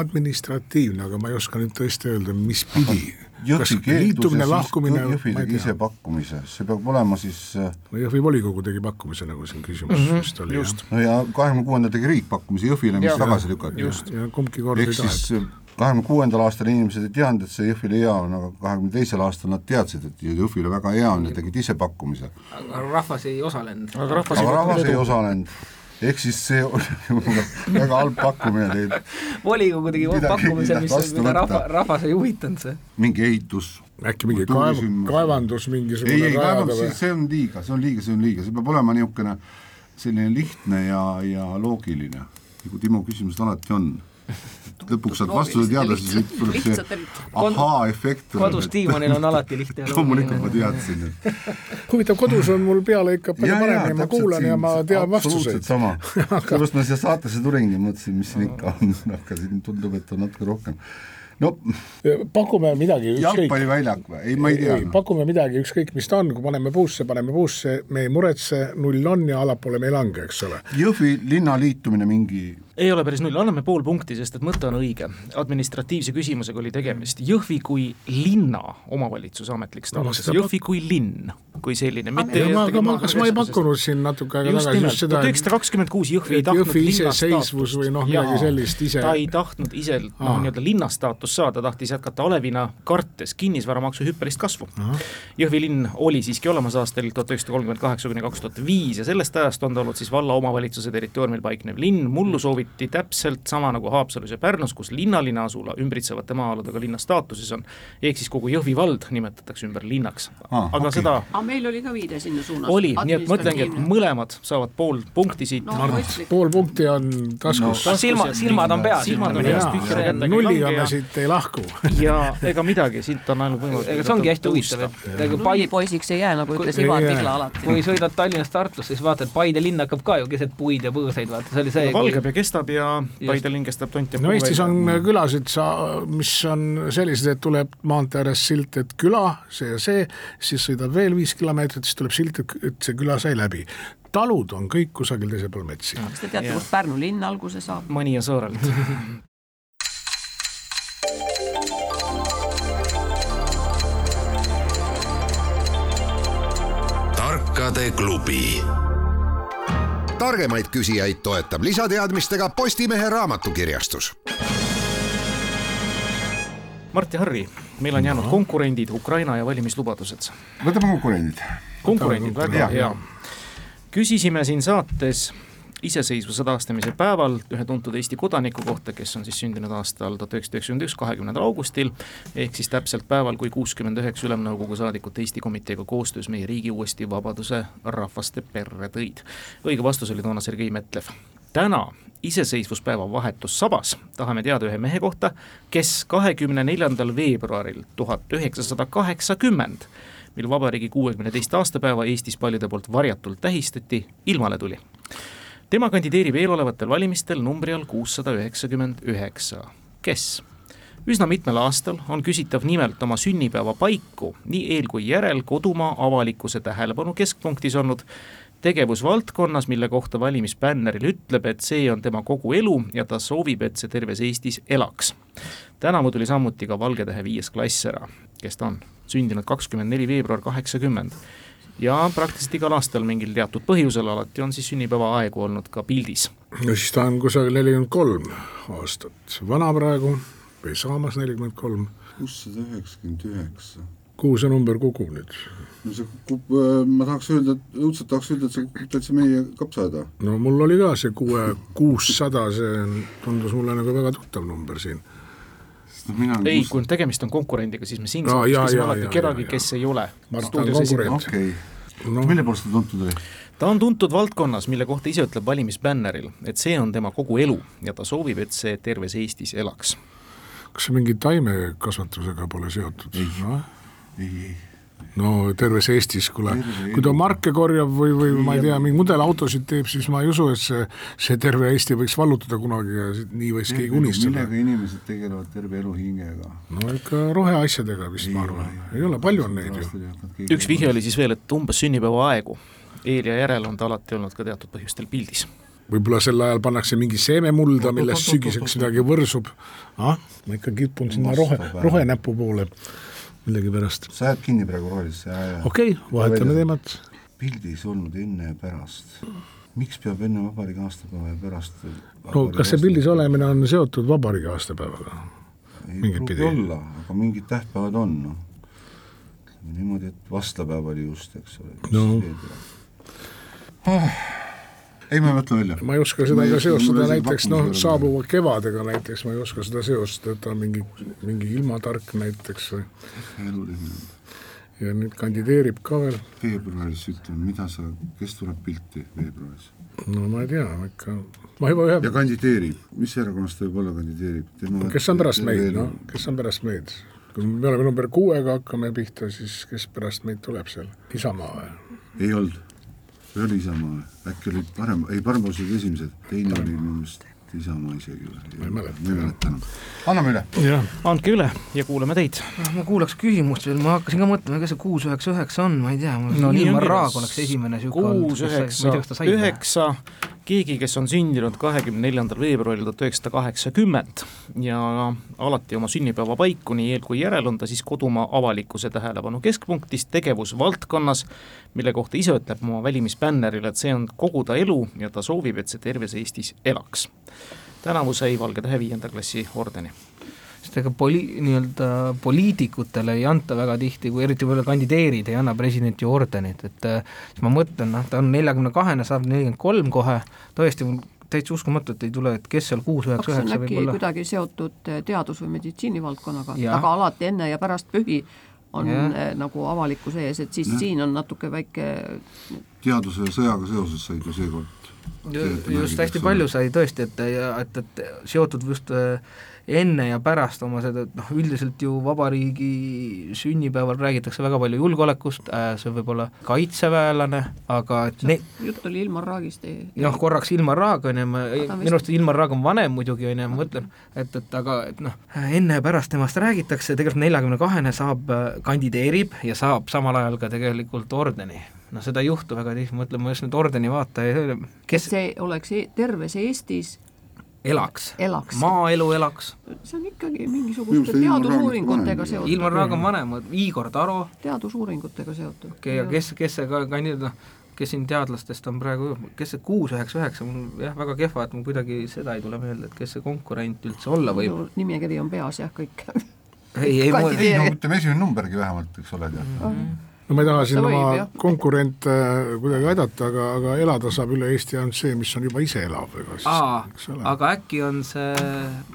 administratiivne, aga ma ei oska nüüd tõesti öelda, mis pidi. Ja siis Jõhvi tegi ise pakkumise, see peab olema siis äh, no Jõhvi volikogu tegi pakkumise, nagu siin küsimus mm -hmm. vist oli. no ja kahekümne kuuendal tegi riik pakkumise Jõhvile, mis ja, tagasi lükati. just, ja kumbki kord ei tahetud kahekümne kuuendal aastal inimesed ei teadnud, et see Jõhvile hea on, aga kahekümne teisel aastal nad teadsid, et Jõhvile väga hea on ja tegid ise pakkumise. aga rahvas ei osalenud. aga rahvas, aga rahvas ei osalenud ehk siis see oli väga halb pakkumine teil. volikogu tegi pakkumise, mis, mida rahva, rahvas ei huvitanud see. mingi ehitus. äkki mingi kaev, kaevandus mingisugune ei, ei kaevandus, see on liiga, see on liiga, see on liiga, see peab olema niisugune selline lihtne ja, ja loogiline, nagu Timo küsimused alati on. Lõpuks saad vastuse teada, siis tuleb see ahaa-efekt. kodus diivanil on alati lihtne loomulikult ma teadsin, huvitav, kodus on mul peale ikka palju paremini, ma kuulan ja ma tean vastuseid. sama, sellepärast ma siia saatesse tulingi, mõtlesin, mis siin ikka on, aga siin tundub, et on natuke rohkem no pakume midagi jalgpalliväljak või? ei, ma ei tea. pakume midagi, ükskõik mis ta on, kui paneme puusse, paneme puusse, me ei muretse, null on ja allapoole me ei lange, eks ole. Jõhvi linna liitumine mingi ei ole päris null, anname pool punkti, sest et mõte on õige. administratiivse küsimusega oli tegemist. Jõhvi kui linna omavalitsuse ametlik staatus no,, Jõhvi kui linn kui selline, mitte ma, aga ma, kas ma ei pakkunud siin natuke aega tagasi just seda, tuhat üheksasada kakskümmend kuus Jõhvi ei tahtnud iseseisvus või noh, midagi sellist ise. Ta ei tahtnud ise noh, nii-öelda linnastaatust saada, tahtis jätkata alevina, kartes kinnisvaramaksu hüppelist kasvu. Jõhvi linn oli siiski olemas aastail tuhat üheksasada kolmkümmend kaheksa kuni kaks tuhat viis ja sellest ajast on ta olnud siis valla omavalitsuse territooriumil paiknev linn, mullu sooviti täpselt sama nagu Haapsalus ja Pärnus, kus linnaline asula ümbritsevate maa-aladega linna staatuses on, ehk siis kogu Jõhvi vald nimetatakse ümber linnaks ah,. aga okay. seda aga meil oli ka viide sinna suunas. oli, nii et mõtlengi, et mõlemad saavad pool punkti siit no,. pool punkti on taskus no,. silma, silmad on peas. silmad on peas, tühjale kätte nulliga me siit ei lahku ja ega midagi, siit on ainult võimalus. ega see ongi hästi huvitav, et nullipoisiks ei jää, nagu ütles Ivar Vigla alati. kui sõidad Tallinnast Tartusse, siis vaatad, Paide linn hakkab ka ju keset puid ja põõsaid, vaata, see oli see. valgeb ja kestab ja Paide linn kestab tont ja no Eestis on külasid, sa, mis on sellised, et tuleb maantee ääres silt, et küla, see ja see, siis sõidad veel viis kilomeetrit, siis tuleb silt, et see küla sai läbi. talud on kõik kusagil teisel pool metsi. kas te teate, kust Pärnu linn alguse saab? Mõnijasaarelt tarkade klubi targemaid küsijaid toetab lisateadmistega Postimehe raamatukirjastus. Mart ja Harri, meil on jäänud konkurendid Ukraina ja valimislubadused. võtame konkurendid konkurendid, väga hea. küsisime siin saates iseseisvuse taastamise päeval ühe tuntud Eesti kodaniku kohta, kes on siis sündinud aastal tuhat üheksasada üheksakümmend üks, kahekümnendal augustil, ehk siis täpselt päeval, kui kuuskümmend üheksa Ülemnõukogu saadikut Eesti komiteega koostöös meie riigi uuesti vabaduse rahvaste perre tõid. õige vastus oli toona Sergei Metlev. täna iseseisvuspäeva vahetus sabas tahame teada ühe mehe kohta, kes kahekümne neljandal veebruaril tuhat üheksasada kaheksakümmend mil vabariigi kuuekümne teist aastapäeva Eestis paljude poolt varjatult tähistati, ilmale tuli. Tema kandideerib eelolevatel valimistel numbri all kuussada üheksakümmend üheksa. kes? üsna mitmel aastal on küsitav nimelt oma sünnipäeva paiku nii eel kui järel kodumaa avalikkuse tähelepanu keskpunktis olnud tegevusvaldkonnas, mille kohta valimisbänneril ütleb, et see on tema kogu elu ja ta soovib, et see terves Eestis elaks. tänavu tuli samuti ka Valgetähe viies klass ära, kes ta on sündinud kakskümmend neli veebruar kaheksakümmend. Ja praktiliselt igal aastal mingil teatud põhjusel alati on siis sünnipäeva aegu olnud ka pildis. no siis ta on kusagil nelikümmend kolm aastat vana praegu või saamas nelikümmend kolm. kuussada üheksakümmend üheksa kuhu see number kukub nüüd? no see kukub, äh, ma tahaks öelda, et õudselt tahaks öelda, et see kukub täitsa meie kapsaaeda. no mul oli ka see kuue, kuussada, see tundus mulle nagu väga tuttav number siin ei, kui tegemist on konkurendiga, siis me siin no, küsime alati kedagi, kes ei ole. okei, no mille poolest ta tuntud oli? ta on tuntud valdkonnas, mille kohta ise ütleb valimisbänneril, et see on tema kogu elu ja ta soovib, et see terves Eestis elaks. kas see mingi taimekasvatusega pole seotud? ei no?, ei, ei no terves Eestis, kuule, kui ta marke korjab või, või ma ei tea, mingi mudelautosid teeb, siis ma ei usu, et see, see terve Eesti võiks vallutada kunagi ja nii võiks keegi unistada. millega inimesed tegelevad terve elu hingega? no ikka roheasjadega vist, ma arvan, ei ole, palju on neid ju. üks vihje oli siis veel, et umbes sünnipäeva aegu, eel ja järel on ta alati olnud ka teatud põhjustel pildis. Võib-olla sel ajal pannakse mingi seememulda, millest sügiseks midagi võrsub. ah, ma ikka kipun sinna rohe, rohenäpu poole millegipärast. sa jääd kinni praegu rohelisse, jaa, jaa. okei okay,, vahetame teemat. pildis olnud enne ja pärast. miks peab enne vabariigi aastapäeva ja pärast no kas see pildis olemine on seotud vabariigi aastapäevaga? ei pruugi olla, aga mingid tähtpäevad on, noh. niimoodi, et vastlapäev oli just, eks ole. no ei, ma ei mõtle välja. ma ei oska seda ka seostada näiteks noh, saabuva kevadega näiteks, ma ei oska seda seostada, et ta on mingi, mingi ilmatark näiteks või. ja nüüd kandideerib ka veel, veebruaris ütleme, mida sa, kes tuleb pilti veebruaris? no ma ei tea, ikka, ma juba ühe ja kandideerib, mis erakonnast ta võib-olla kandideerib? kes on pärast meid, noh, kes on pärast meid? kui me oleme number kuuega hakkame pihta, siis kes pärast meid tuleb seal, Isamaa või? ei olnud, või oli Isamaa või? äkki olid parem, ei parempoolsed esimesed, teine oli minu meelest Isamaa isegi või? Ma ei mäleta. ma ei mäleta enam. anname üle. andke üle ja kuulame teid. ma kuulaks küsimust veel, ma hakkasin ka mõtlema, kes see kuus üheksa üheksa on, ma ei tea, No no, nii Ilmar. Raag oleks esimene niisugune kuus, üheksa, üheksa, keegi, kes on sündinud kahekümne neljandal veebruaril tuhat üheksasada kaheksakümmend ja alati oma sünnipäeva paiku, nii eel kui järel, on ta siis kodumaa avalikkuse tähelepanu keskpunktis tegevusvaldkonnas, mille kohta ise ütleb oma valimisbännerile, et see on kogu ta elu ja ta soovib, et see terves Eestis elaks. tänavu sai Valge Tähe viienda klassi ordeni sest ega poli-, nii-öelda poliitikutele ei anta väga tihti, kui eriti võib-olla kandideerid, ei anna president ju ordenit, et äh, siis ma mõtlen, noh, ta on neljakümne kahene, saab nelikümmend kolm kohe, tõesti, mul täitsa uskumatu, et ei tule, et kes seal kuus, üheksa, üheksa äkki võib olla. kuidagi seotud eh, teadus- või meditsiinivaldkonnaga, aga alati enne ja pärast pühi on Jah. eh, nagu avalikkuse ees, et siis Jah. siin on natuke väike teaduse ja sõjaga seoses said ju seekord just hästi palju sai tõesti, et, et, et seotud just äh, enne ja pärast oma seda, et noh, üldiselt ju vabariigi sünnipäeval räägitakse väga palju julgeolekust äh,, see võib olla kaitseväelane, aga et ne-, jutt oli Ilmar Raagist noh, korraks Ilmar Raag on ju, ma minu arust Ilmar Raag on vanem muidugi on ju, ma mõtlen, et, et aga et noh, enne ja pärast temast räägitakse, tegelikult neljakümne kahene saab, kandideerib ja saab samal ajal ka tegelikult ordeni. noh, seda ei juhtu väga tihti, mõtlen, ma just nüüd ordeni vaataja, kes kes see oleks e terves Eestis elaks, elaks. maaelu elaks, see on ikkagi mingisuguste teadusuuringutega seotud. Ilmar Raag on vanem, Igor Taro, teadusuuringutega seotud. ja kes, kes see ka kandidaat, noh, kes siin teadlastest on praegu, kes see kuus üheksa üheksa, mul jah, väga kehva, et mul kuidagi seda ei tule meelde, et kes see konkurent üldse olla võib. nimekiri on peas jah, kõik. ei, ei, Kandideerib. ei no ütleme esimene numbergi vähemalt, eks ole, tead. No ma ei taha siin Ta võib, oma konkurente äh, kuidagi aidata, aga, aga elada saab üle Eesti ainult see, mis on juba ise elav, ega siis aa eks ole., aga äkki on see,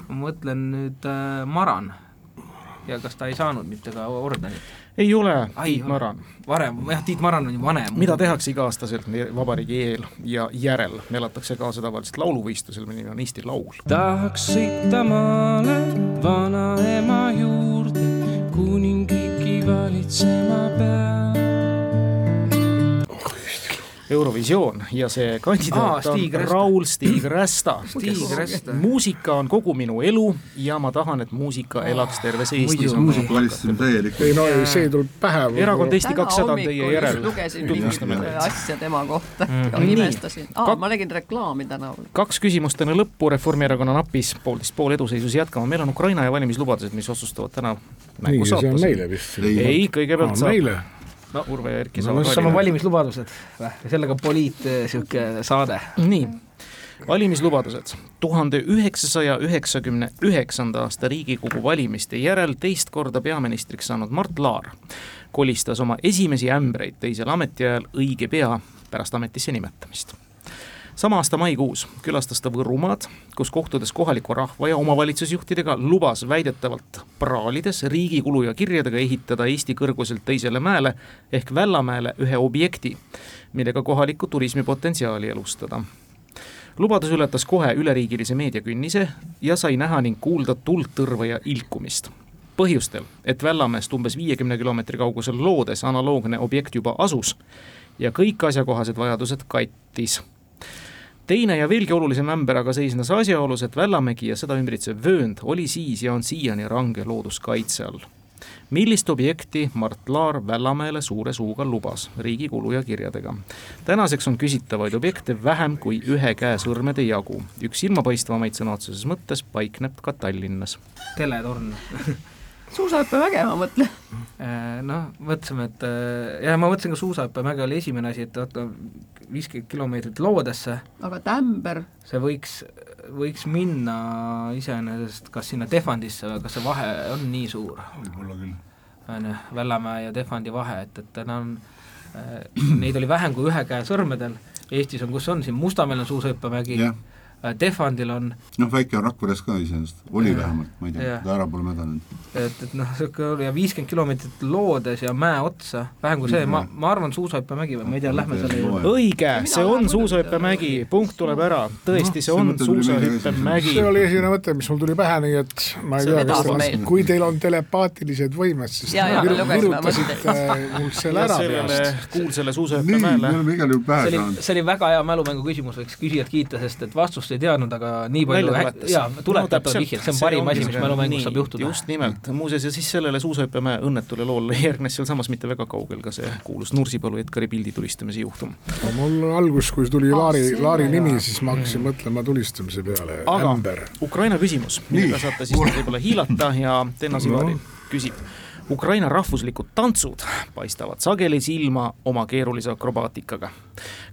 ma mõtlen nüüd äh, Maran ja kas ta ei saanud mitte ka ordenit? ei ole Ai, Tiit. Maran varem, jah, Tiit Maran on ju vanem. mida tehakse iga-aastaselt nii vabariigi eel ja järel, elatakse kaasa tavaliselt lauluvõistlusel, mille nimi on Eesti Laul. tahaks sõita maale vanaema juurde, kuningriiki valitsema peab. Eurovisioon ja see Aa, kandidaat Stig on Rästa. Raul Stig Rästa. Stig muusika on kogu minu elu ja ma tahan, et muusika elaks terves Eestis. muidugi. valitsemine täielik. ei no see tuleb pähe erakond Eesti kakssada on teie järel. lugesin mingit teid. asja tema kohta Mhm. ja imestasin. aa ma nägin reklaami täna. kaks küsimust enne lõppu, Reformierakonna napis poolteist pool eduseisus jätkama, meil on Ukraina ja valimislubadused, mis otsustavad täna nii, mängu see on saates. meile vist. Ei. ei, kõigepealt Aa, saab meile. No Urve ja Erki No sama valimislubadused sellega poliit niisugune saade. nii, valimislubadused. tuhande üheksasaja üheksakümne üheksanda aasta Riigikogu valimiste järel teist korda peaministriks saanud Mart Laar kolistas oma esimesi ämbreid teisel ametiajal õige pea pärast ametisse nimetamist. Sama aasta maikuus külastas ta Võrumaad, kus kohtudes kohaliku rahva ja omavalitsusjuhtidega lubas väidetavalt praalides riigi kulu ja kirjadega ehitada Eesti kõrguselt teisele mäele ehk Vällamäele ühe objekti, millega kohalikku turismipotentsiaali elustada lubadus ületas kohe üleriigilise meediakünnise ja sai näha ning kuulda tuldtõrva ja ilkumist. põhjustel, et Vällamäest umbes viiekümne kilomeetri kaugusel Loodes analoogne objekt juba asus ja kõik asjakohased vajadused kattis. Teine ja veelgi olulisem ämber aga seisnes asjaolus, et Vällamägi ja seda ümbritsev vöönd oli siis ja on siiani range looduskaitse all millist objekti Mart Laar Vällamäele suure suuga lubas riigi kulu ja kirjadega. tänaseks on küsitavaid objekte vähem kui ühe käe sõrmede jagu. üks silmapaistvamaid sõna otseses mõttes paikneb ka Tallinnas. teletorn. suusahüppemäge ma mõtlen. noh, mõtlesime, et äh, jah, ma mõtlesin ka suusahüppemäge oli esimene asi, et vaata viiskümmend kilomeetrit loodesse, aga tämber, see võiks, võiks minna iseenesest kas sinna Tehvandisse või kas see vahe on nii suur? võib-olla küll. on ju, Vällamäe ja Tehvandi vahe, et, et täna on äh, neid oli vähem kui ühe käe sõrmedel, Eestis on, kus on siin Mustamäel on suusahüppemägi jah, Defandil on noh, väike on Rakveres ka iseenesest, oli Jaa. vähemalt, ma ei tea ta ära pole mädanenud. et, et noh, niisugune oli ja viiskümmend kilomeetrit loodes ja mäe otsa, vähem kui see, ma, ma arvan, suusahüppemägi või ma ei tea, lähme selle juurde. õige, see on suusahüppemägi, punkt tuleb ära, tõesti, see on suusahüppemägi. See oli esimene mõte, mis mul tuli pähe, nii et ma ei tea, kas te kui teil on telepaatilised võimed, siis virutasite mul selle ja ära peast. kuulsale suusahüppemäele. See oli, väga hea mälumängu küsimus, võiks küsijat kiita, sest et vastust ei teadnud, aga nii palju tuletas. jaa, tuletatud vihjed, see on parim asi, mis mälumängus saab juhtuda. just nimelt, muuseas ja siis sellele suusahüppemäe õnnetule loole järgnes sealsamas mitte väga kaugel ka see kuulus Nursipalu Edgari pildi tulistamise juhtum. mul algus, kui tuli Laari, selle Laari nimi, siis ma hakkasin mõtlema tulistamise peale, aga ämber. Ukraina küsimus, millega saate siis võib-olla hiilata ja Tenno Sivari küsib. Ukraina rahvuslikud tantsud paistavad sageli silma oma keerulise akrobaatikaga.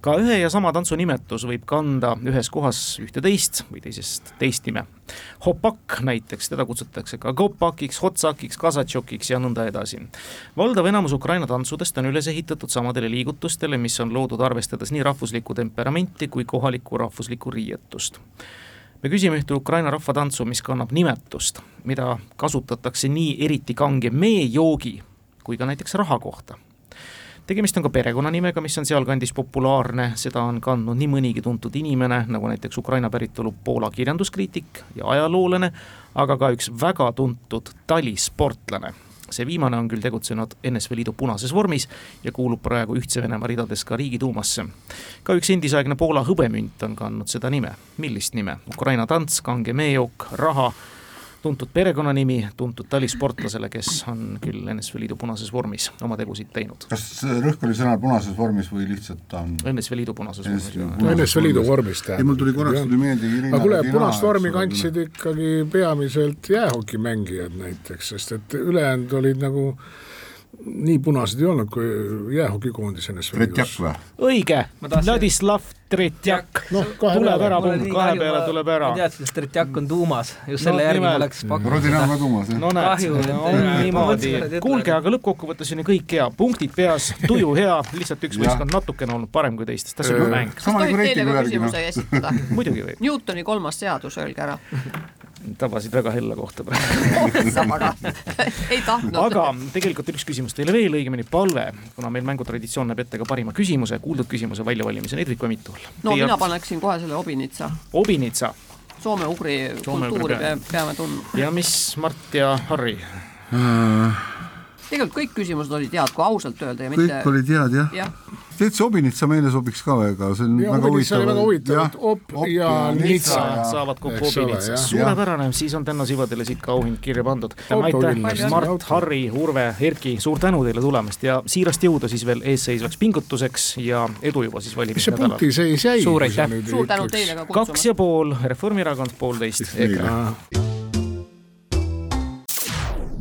Ka ühe ja sama tantsu nimetus võib kanda ühes kohas ühte-teist või teisest teist nime. Hopak näiteks, teda kutsutakse ka gopakiks, hotsakiks, kasatšokiks ja nõnda edasi. valdav enamus Ukraina tantsudest on üles ehitatud samadele liigutustele, mis on loodud arvestades nii rahvuslikku temperamenti kui kohalikku rahvuslikku riietust me küsime ühte Ukraina rahvatantsu, mis kannab nimetust, mida kasutatakse nii eriti kange meejoogi kui ka näiteks raha kohta. Tegemist on ka perekonnanimega, mis on sealkandis populaarne, seda on kandnud nii mõnigi tuntud inimene, nagu näiteks Ukraina päritolu Poola kirjanduskriitik ja ajaloolane, aga ka üks väga tuntud talisportlane see viimane on küll tegutsenud NSV Liidu punases vormis ja kuulub praegu Ühtse Venemaa ridades ka Riigiduumasse. ka üks endisaegne Poola hõbemünt on kandnud seda nime. millist nime? Ukraina tants, kange meejook, raha, tuntud perekonnanimi tuntud talisportlasele, kes on küll NSV Liidu punases vormis oma tegusid teinud. kas rõhk oli sõnal punases vormis või lihtsalt ta on NSV Liidu punases vormis. NSV Liidu vormis ei, mul tuli korraks tuli meelde aga kuule, punast vormi kandsid ikkagi peamiselt jäähokimängijad näiteks, sest et ülejäänud olid nagu nii punased ei olnud kui jäähokikoondis NSV või? õige, Vladislav Tretjak. Noh, kahe tuleb ära, punkt kahe peale tuleb ära. Ma. teadsin, et Tretjak on tuumas, just No selle järgi ma oleks pakkunud Rodina on ka tuumas, jah? no näed, on ma niimoodi kuulge, aga lõppkokkuvõttes on ju kõik hea, punktid peas, tuju hea, lihtsalt üks võistkond natukene olnud parem kui teistest, tas on ju mäng. kas tohib teile ka järgi, noh. küsimuse esitada? muidugi võib, Newtoni kolmas seadus, öelge ära. Tabasid väga hella kohta praegu. aga ei tahtnud. aga tegelikult üks küsimus teile veel, õigemini palve, kuna meil mängutraditsioon näeb ette ka parima küsimuse, kuuldud küsimuse väljavalimise, neid võib ka mitu olla. no mina paneksin kohe selle Obinitsa, Obinitsa soome-ugri Soome-ugri kultuuri pea, peame tundma. ja mis Mart ja Harri? Tegelikult kõik küsimused olid head, kui ausalt öelda ja mitte kõik olid head jah jah, täitsa Obinitsa meile sobiks ka väga, see on ja väga Obinitsa huvitav. väga huvitav, op ja nitsa. saavad kokku jah. suurepärane, siis on Tenno Sivadele siit ka auhind kirja pandud. Aitäh Mart Harri, Urve, Erki, suur tänu teile tulemast ja siirast jõudu siis veel eesseisvaks pingutuseks ja edu juba siis mis see valimisnädalal. punkti seis jäi? Suur aitäh. suur tänu teile ka kaks kutsumast. ja pool Reformierakond, poolteist EKRE.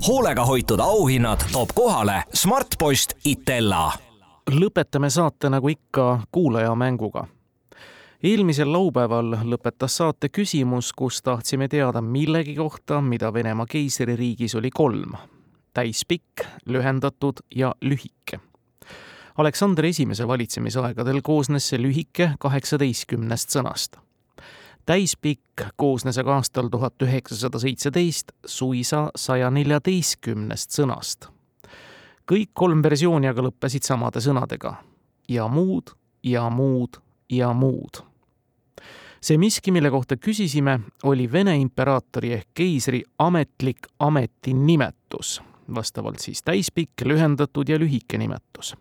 Hoolega hoitud auhinnad toob kohale Smartpost Itella lõpetame saate nagu ikka kuulajamänguga. eelmisel laupäeval lõpetas saate küsimus, kus tahtsime teada millegi kohta, mida Venemaa keisririigis oli kolm. täispikk, lühendatud ja lühike. Aleksander Esimese valitsemisaegadel koosnes see lühike kaheksateistkümnest sõnast. Täispikk koosnes aga aastal tuhat üheksasada seitseteist suisa saja neljateistkümnest sõnast kõik kolm versiooni aga lõppesid samade sõnadega ja muud ja muud ja muud. see miski, mille kohta küsisime, oli Vene imperaatori ehk keisri ametlik ametinimetus, vastavalt siis täispikk, lühendatud ja lühike nimetus.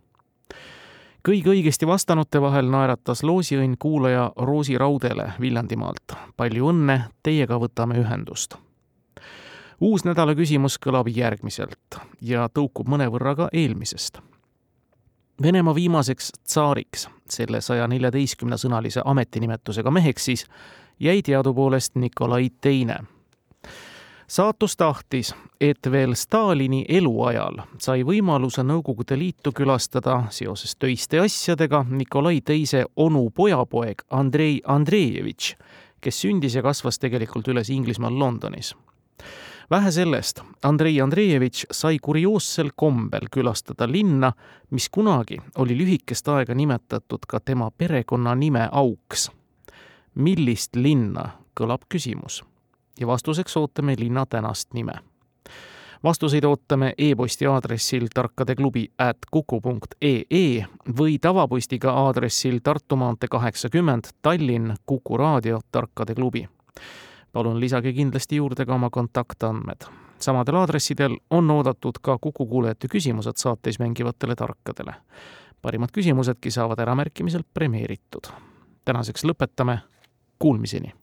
Kõige õigesti vastanute vahel naeratas loosiõnn kuulaja Roosi Raudele Viljandimaalt. palju õnne, teiega võtame ühendust uus nädala küsimus kõlab järgmiselt ja tõukub mõnevõrra ka eelmisest. Venemaa viimaseks tsaariks, selle saja neljateistkümne sõnalise ametinimetusega meheks siis, jäi teadupoolest Nikolai Teine. Saatus tahtis, et veel Stalini eluajal sai võimaluse Nõukogude Liitu külastada seoses töiste asjadega Nikolai Teise onu pojapoeg Andrei Andreevitš, kes sündis ja kasvas tegelikult üles Inglismaal Londonis vähe sellest, Andrei Andreevitš sai kurioossel kombel külastada linna, mis kunagi oli lühikest aega nimetatud ka tema perekonnanime auks. millist linna, kõlab küsimus. Ja vastuseks ootame linna tänast nime. vastuseid ootame e-posti aadressil tarkadeklubi at kuku punkt ee või tavapostiga aadressil Tartu maantee kaheksakümmend, Tallinn, Kuku raadio, Tarkade klubi. palun lisage kindlasti juurde ka oma kontaktandmed samadel aadressidel on oodatud ka Kuku kuulajate küsimused saates mängivatele tarkadele. parimad küsimusedki saavad äramärkimisel premeeritud. tänaseks lõpetame, kuulmiseni!